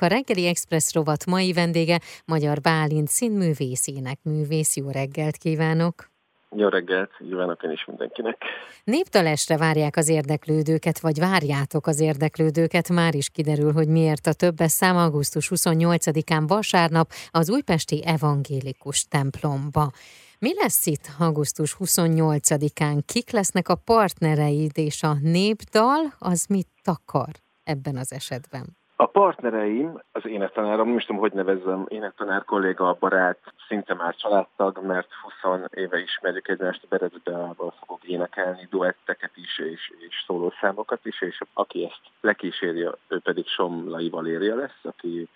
A reggeli Express rovat mai vendége Magyar Bálint színművész, énekművész. Jó reggelt kívánok! Jó reggelt, kívánok én is mindenkinek. Néptalesre várják az érdeklődőket, vagy várjátok az érdeklődőket, már is kiderül, hogy miért a többes szám augusztus 28-án vasárnap az újpesti evangélikus templomba. Mi lesz itt augusztus 28-án? Kik lesznek a partnereid, és a népdal az mit takar ebben az esetben? A partnereim, az énektanárom, nem is tudom, hogy nevezzem, énektanár kolléga, barát, szinte már családtag, mert 20 éve ismerjük egymást, Berecbeával fogok énekelni, duetteket is, és, és szólószámokat is, és aki ezt lekíséri, ő pedig Somlai Valéria lesz, aki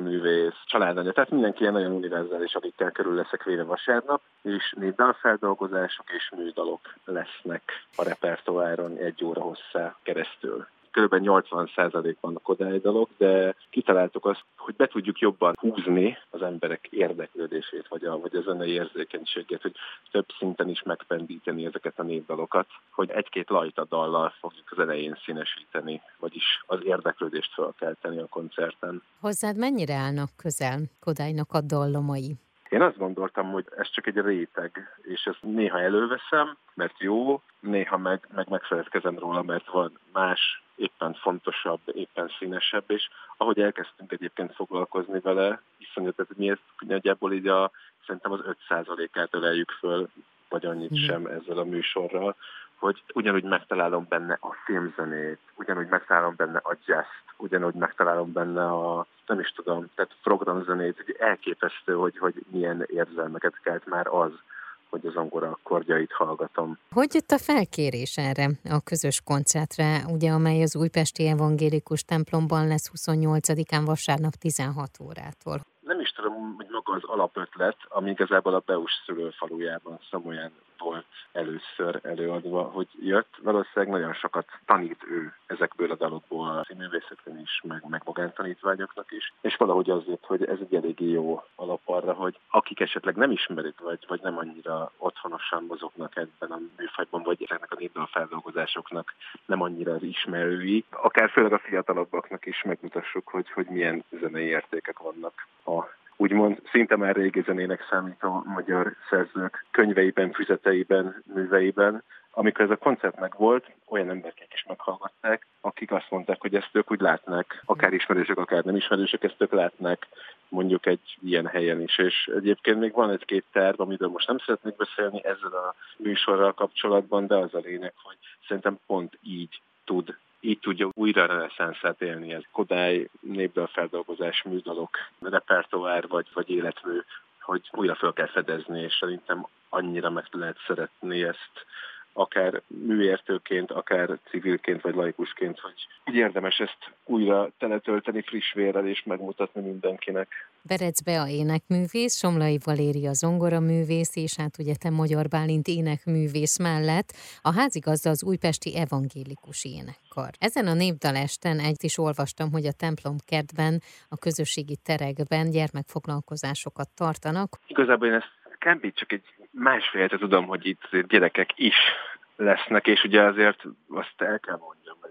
művész, családanya, tehát mindenki ilyen nagyon univerzális, akikkel körül leszek véve vasárnap, és népdalfeldolgozások és műdalok lesznek a repertoáron egy óra hosszá keresztül kb. 80% vannak Kodály dalok, de kitaláltuk azt, hogy be tudjuk jobban húzni az emberek érdeklődését, vagy a, vagy a zenei érzékenységet, hogy több szinten is megpendíteni ezeket a népdalokat, hogy egy-két lajta dallal fogjuk az elején színesíteni, vagyis az érdeklődést felkelteni a koncerten. Hozzád mennyire állnak közel Kodálynak a dallamai? Én azt gondoltam, hogy ez csak egy réteg, és ezt néha előveszem, mert jó, néha meg, meg megfeledkezem róla, mert van más, éppen fontosabb, éppen színesebb, és ahogy elkezdtünk egyébként foglalkozni vele, iszonyat, tehát mi ezt nagyjából így a, szerintem az 5%-át öleljük föl, vagy annyit sem ezzel a műsorral, hogy ugyanúgy megtalálom benne a filmzenét, ugyanúgy megtalálom benne a jazz ugyanúgy megtalálom benne a, nem is tudom, tehát programzenét, hogy elképesztő, hogy, hogy milyen érzelmeket kelt már az, hogy az angora akkordjait hallgatom. Hogy jött a felkérés erre a közös koncertre, ugye, amely az Újpesti Evangélikus templomban lesz 28-án vasárnap 16 órától? Nem is tudom, hogy az alapötlet, ami igazából a Beus szülőfalujában, Szamolyán volt először előadva, hogy jött. Valószínűleg nagyon sokat tanít ő ezekből a dalokból a színművészetben is, meg, meg magántanítványoknak is. És valahogy azért, hogy ez egy eléggé jó alap arra, hogy akik esetleg nem ismerik, vagy, vagy nem annyira otthonosan mozognak ebben a műfajban, vagy ezeknek a népdal feldolgozásoknak nem annyira az ismerői, akár főleg a fiatalabbaknak is megmutassuk, hogy, hogy milyen zenei értékek vannak a úgymond szinte már régi zenének számító magyar szerzők könyveiben, füzeteiben, műveiben. Amikor ez a koncert meg volt, olyan emberek is meghallgatták, akik azt mondták, hogy ezt ők úgy látnak, akár ismerősök, akár nem ismerősök, ezt ők látnak mondjuk egy ilyen helyen is. És egyébként még van egy-két terv, amiről most nem szeretnék beszélni ezzel a műsorral kapcsolatban, de az a lényeg, hogy szerintem pont így tud így tudja újra reneszánszát élni. Ez Kodály népdalfeldolgozás, műdalok, repertoár vagy, vagy életmű, hogy újra fel kell fedezni, és szerintem annyira meg lehet szeretni ezt akár műértőként, akár civilként vagy laikusként, hogy úgy érdemes ezt újra teletölteni friss vérrel és megmutatni mindenkinek. Berec Bea énekművész, Somlai Valéria zongoraművész, és hát ugye te Magyar Bálint énekművész mellett a házigazda az újpesti evangélikus énekkar. Ezen a népdalesten egy is olvastam, hogy a templom kertben, a közösségi terekben gyermekfoglalkozásokat tartanak. Igazából én ezt kb. csak egy másfél tudom, hogy itt gyerekek is lesznek, és ugye azért azt el kell mondjam, hogy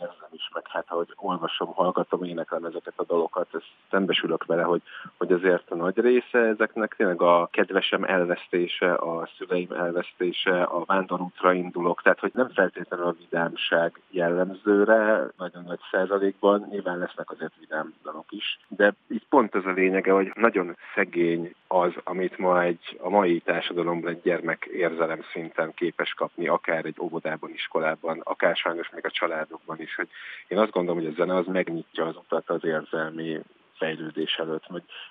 érzem is, meg hát ahogy olvasom, hallgatom, éneklem ezeket a dalokat, ezt szembesülök vele, hogy, hogy azért a nagy része ezeknek tényleg a kedvesem elvesztése, a szüleim elvesztése, a vándorútra indulok, tehát hogy nem feltétlenül a vidámság jellemzőre, nagyon nagy százalékban, nyilván lesznek azért vidám dalok is, de itt pont az a lényege, hogy nagyon szegény az, amit ma egy, a mai társadalomban egy gyermek érzelem szinten képes kapni, akár egy óvodában, iskolában, akár sajnos még a családokban is, hogy én azt gondolom, hogy a zene az megnyitja az utat az érzelmi fejlődés előtt.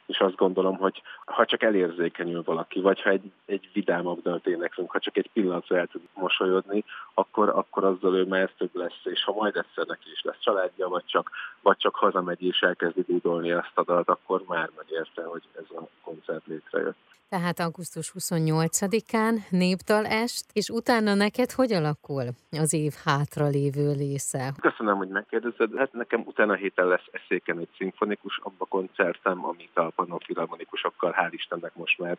És azt gondolom, hogy ha csak elérzékenyül valaki, vagy ha egy, egy vidámabb dalt éneklünk, ha csak egy pillanatra el tud mosolyodni, akkor, akkor azzal ő már több lesz, és ha majd egyszer neki is lesz családja, vagy csak, vagy csak hazamegy és elkezdi dúdolni ezt a dalt, akkor már megérte, hogy ez a koncert létrejött tehát augusztus 28-án népdal est, és utána neked hogy alakul az év hátra lévő része? Köszönöm, hogy megkérdezed. Hát nekem utána a héten lesz eszéken egy szimfonikus abba koncertem, amit a panofilharmonikusokkal hál' Istennek most már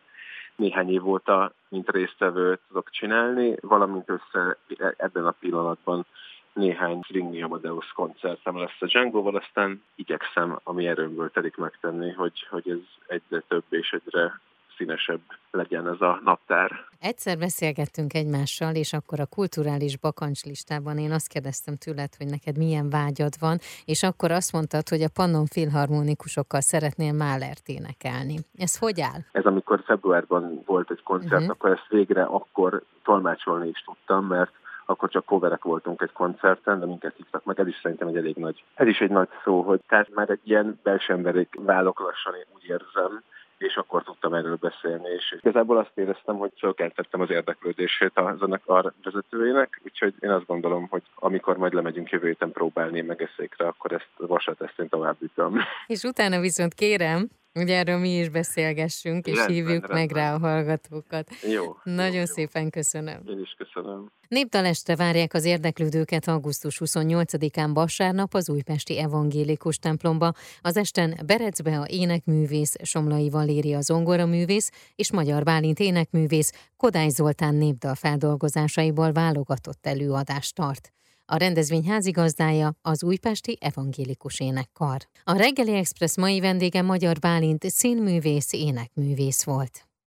néhány év óta, mint résztvevő tudok csinálni, valamint össze ebben a pillanatban néhány Ringni Amadeus koncertem lesz a Django-val, aztán igyekszem, ami erőmből telik megtenni, hogy, hogy ez egyre több és egyre színesebb legyen ez a naptár. Egyszer beszélgettünk egymással, és akkor a kulturális bakancslistában én azt kérdeztem tőled, hogy neked milyen vágyad van, és akkor azt mondtad, hogy a Pannon filharmonikusokkal szeretnél Málert énekelni. Ez hogy áll? Ez amikor februárban volt egy koncert, uh-huh. akkor ezt végre akkor tolmácsolni is tudtam, mert akkor csak coverek voltunk egy koncerten, de minket hívtak meg, ez is szerintem egy elég nagy, ez is egy nagy szó, hogy tehát már egy ilyen belső emberek válok lassan, én úgy érzem, és akkor tudtam erről beszélni, és igazából azt éreztem, hogy fölkeltettem az érdeklődését a zenekar vezetőjének, úgyhogy én azt gondolom, hogy amikor majd lemegyünk jövő héten próbálni megeszékre, akkor ezt vasat ezt én tovább vitam. És utána viszont kérem, hogy erről mi is beszélgessünk, és rendben, hívjuk rendben. meg rá a hallgatókat. Jó. Nagyon jó, szépen köszönöm. Én is köszönöm. Népdalestre várják az érdeklődőket augusztus 28-án vasárnap az újpesti evangélikus templomba. Az esten Berecbe a énekművész, Somlai Valéria zongoraművész és Magyar Bálint énekművész Kodály Zoltán népdal feldolgozásaiból válogatott előadást tart. A rendezvény házigazdája az újpesti evangélikus énekkar. A reggeli express mai vendége Magyar Bálint színművész, énekművész volt.